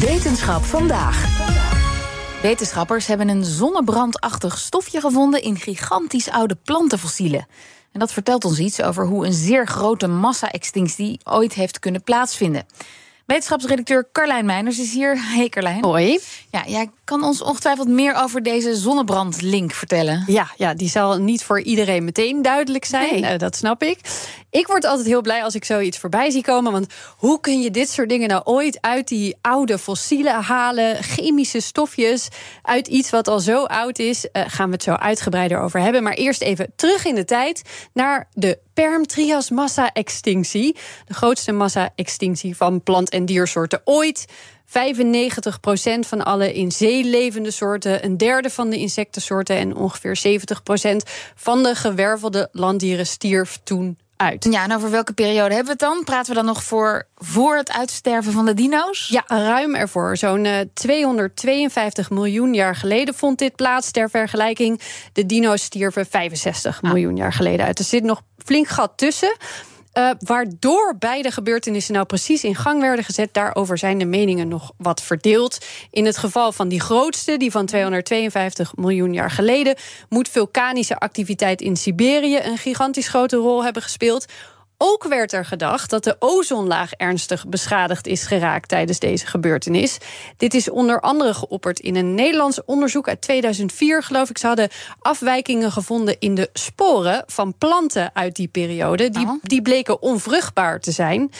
Wetenschap vandaag. Wetenschappers hebben een zonnebrandachtig stofje gevonden in gigantisch oude plantenfossielen. En dat vertelt ons iets over hoe een zeer grote massa-extinctie ooit heeft kunnen plaatsvinden. Wetenschapsredacteur Carlijn Meiners is hier. Hey Carlijn. Hoi. Ja, jij kan ons ongetwijfeld meer over deze zonnebrandlink vertellen. Ja, ja, die zal niet voor iedereen meteen duidelijk zijn. Nee. Eh, dat snap ik. Ik word altijd heel blij als ik zoiets voorbij zie komen. Want hoe kun je dit soort dingen nou ooit uit die oude fossielen halen? Chemische stofjes uit iets wat al zo oud is. Eh, gaan we het zo uitgebreider over hebben. Maar eerst even terug in de tijd naar de Perm-Trias massa-extinctie. De grootste massa-extinctie van plant- en diersoorten ooit. 95% van alle in zee levende soorten, een derde van de insectensoorten en ongeveer 70% van de gewervelde landdieren stierf toen uit. Ja, en over welke periode hebben we het dan? Praten we dan nog voor, voor het uitsterven van de dino's? Ja, ruim ervoor. Zo'n eh, 252 miljoen jaar geleden vond dit plaats. Ter vergelijking, de dino's stierven 65 miljoen jaar geleden uit. Er zit nog flink gat tussen. Eh, waardoor beide gebeurtenissen nou precies in gang werden gezet, daarover zijn de meningen nog wat verdeeld. In het geval van die grootste, die van 252 miljoen jaar geleden, moet vulkanische activiteit in Siberië een gigantisch grote rol hebben gespeeld. Ook werd er gedacht dat de ozonlaag ernstig beschadigd is geraakt tijdens deze gebeurtenis. Dit is onder andere geopperd in een Nederlands onderzoek uit 2004, geloof ik. Ze hadden afwijkingen gevonden in de sporen van planten uit die periode. Die, die bleken onvruchtbaar te zijn.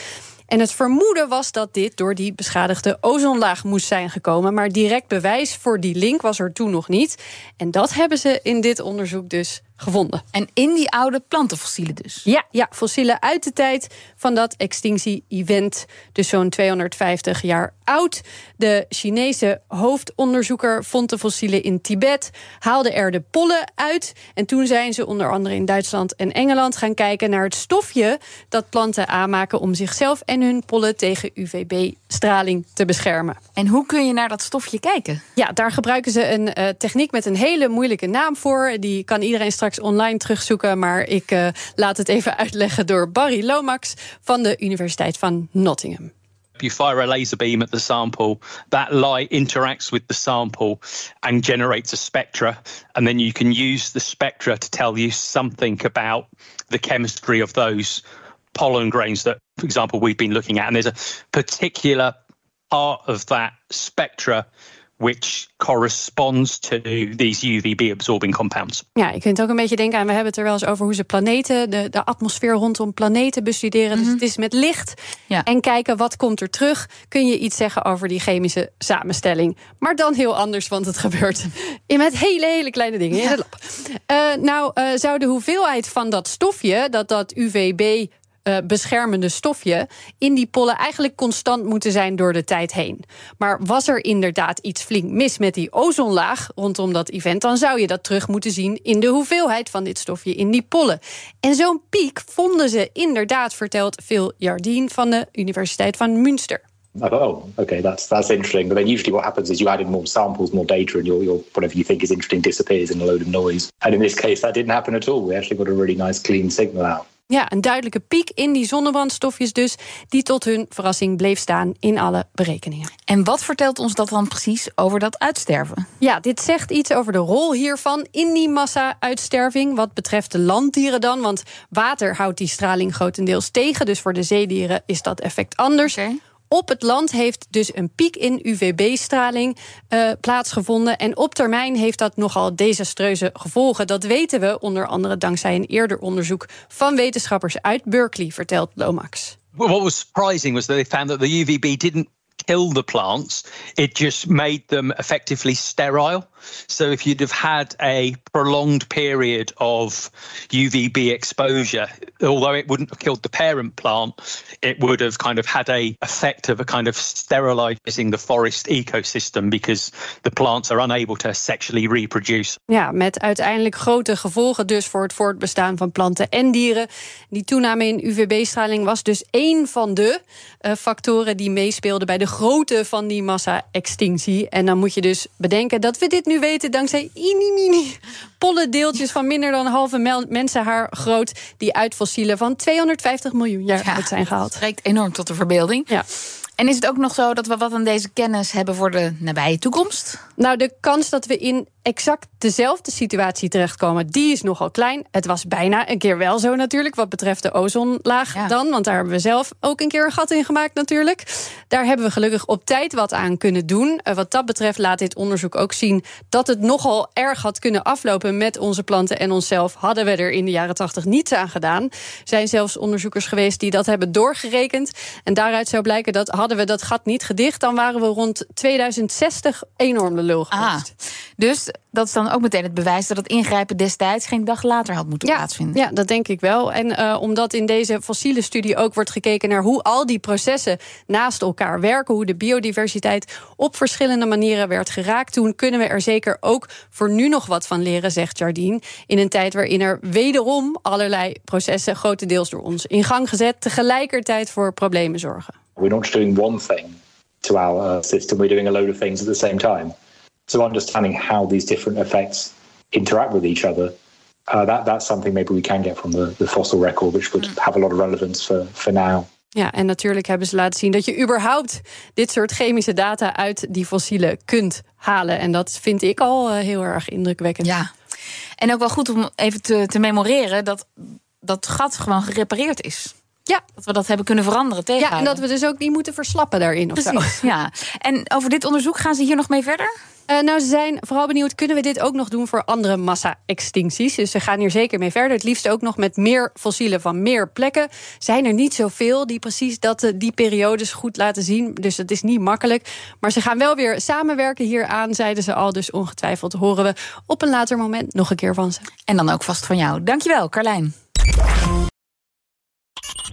En het vermoeden was dat dit door die beschadigde ozonlaag moest zijn gekomen. Maar direct bewijs voor die link was er toen nog niet. En dat hebben ze in dit onderzoek dus gevonden. En in die oude plantenfossielen dus? Ja, ja, fossielen uit de tijd van dat extinctie-event. Dus zo'n 250 jaar oud. De Chinese hoofdonderzoeker vond de fossielen in Tibet, haalde er de pollen uit. En toen zijn ze onder andere in Duitsland en Engeland gaan kijken naar het stofje dat planten aanmaken om zichzelf en hun pollen tegen UVB-straling te beschermen. En hoe kun je naar dat stofje kijken? Ja, daar gebruiken ze een uh, techniek met een hele moeilijke naam voor. Die kan iedereen straks online terugzoeken. Maar ik uh, laat het even uitleggen door Barry Lomax van de Universiteit van Nottingham. You fire a laser beam at the sample, that light interacts with the sample and generates a spectra. And then you can use the spectra to tell you something about the chemistry of those pollen grains that, for example, we've been looking at. And there's a particular part of that spectra which corresponds to these UVB absorbing compounds. Ja, je kunt ook een beetje denken aan, we hebben het er wel eens over hoe ze planeten, de, de atmosfeer rondom planeten bestuderen. Mm -hmm. Dus het is met licht ja. en kijken wat komt er terug. Kun je iets zeggen over die chemische samenstelling. Maar dan heel anders, want het gebeurt met hele, hele kleine dingen in lab. Uh, nou, uh, zou de hoeveelheid van dat stofje, dat dat UVB uh, beschermende stofje in die pollen eigenlijk constant moeten zijn door de tijd heen. Maar was er inderdaad iets flink mis met die ozonlaag rondom dat event, dan zou je dat terug moeten zien in de hoeveelheid van dit stofje in die pollen. En zo'n piek vonden ze inderdaad, vertelt Phil Jardine van de Universiteit van Münster. I thought, oh, okay, that's that's interesting. But then usually what happens is you add in more samples, more data, and your, your whatever you think is interesting disappears in a load of noise. And in this case, that didn't happen at all. We actually got a really nice clean signal out. Ja, een duidelijke piek in die zonnebrandstofjes dus, die tot hun verrassing bleef staan in alle berekeningen. En wat vertelt ons dat dan precies over dat uitsterven? Ja, dit zegt iets over de rol hiervan in die massa-uitsterving. Wat betreft de landdieren dan, want water houdt die straling grotendeels tegen. Dus voor de zeedieren is dat effect anders. Okay. Op het land heeft dus een piek in UVB-straling uh, plaatsgevonden. En op termijn heeft dat nogal desastreuze gevolgen. Dat weten we onder andere dankzij een eerder onderzoek van wetenschappers uit Berkeley, vertelt Lomax. What was surprising was that they found that the UVB didn't kill the plants, it just made them effectively sterile. So if you'd have had a prolonged period of UVB exposure, although it wouldn't have killed the parent plant, it would have kind of had a effect of a kind of sterilizing the forest ecosystem because the plants are unable to sexually reproduce. Ja, met uiteindelijk grote gevolgen dus voor het voortbestaan van planten en dieren. Die toename in UVB-straling was dus één van de uh, factoren die meespeelden bij de grootte van die massa-extinctie. En dan moet je dus bedenken dat we dit nu weten dankzij mini pollendeeltjes van minder dan halve mensenhaar groot, die uit fossielen van 250 miljoen jaar ja, uit zijn gehaald. Het reikt enorm tot de verbeelding. Ja. En is het ook nog zo dat we wat aan deze kennis hebben voor de nabije toekomst? Nou, de kans dat we in exact dezelfde situatie terechtkomen, die is nogal klein. Het was bijna een keer wel zo natuurlijk, wat betreft de ozonlaag dan. Want daar hebben we zelf ook een keer een gat in gemaakt natuurlijk. Daar hebben we gelukkig op tijd wat aan kunnen doen. Uh, wat dat betreft laat dit onderzoek ook zien dat het nogal erg had kunnen aflopen met onze planten en onszelf. Hadden we er in de jaren tachtig niets aan gedaan. Er zijn zelfs onderzoekers geweest die dat hebben doorgerekend. En daaruit zou blijken dat hadden we dat gat niet gedicht, dan waren we rond 2060 enorm de lul ah, geweest. Ah, dus dat is dan ook meteen het bewijs dat het ingrijpen destijds geen dag later had moeten plaatsvinden. Ja, dat denk ik wel. En uh, omdat in deze fossiele studie ook wordt gekeken naar hoe al die processen naast elkaar werken, hoe de biodiversiteit op verschillende manieren werd geraakt, toen kunnen we er zeker ook voor nu nog wat van leren, zegt Jardine. In een tijd waarin er wederom allerlei processen grotendeels door ons in gang gezet, tegelijkertijd voor problemen zorgen. We're not doing one thing to our uh, system, we're doing a load of things at the same time. So understanding how these different effects interact with each other, uh, that that's something maybe we can get from the, the fossil record, which would mm. have a lot of relevance for, for now. Ja, en natuurlijk hebben ze laten zien dat je überhaupt dit soort chemische data uit die fossielen kunt halen. En dat vind ik al uh, heel erg indrukwekkend. Ja, en ook wel goed om even te, te memoreren dat dat gat gewoon gerepareerd is. Ja. Dat we dat hebben kunnen veranderen tegen. Ja, en dat we dus ook niet moeten verslappen daarin. Of Precies, zo. ja. En over dit onderzoek gaan ze hier nog mee verder? Uh, nou, ze zijn vooral benieuwd, kunnen we dit ook nog doen voor andere massa-extincties? Dus ze gaan hier zeker mee verder. Het liefst ook nog met meer fossielen van meer plekken. Zijn er niet zoveel die precies dat, uh, die periodes goed laten zien. Dus dat is niet makkelijk. Maar ze gaan wel weer samenwerken hieraan, zeiden ze al. Dus ongetwijfeld horen we op een later moment nog een keer van ze. En dan ook vast van jou. Dankjewel, Carlijn.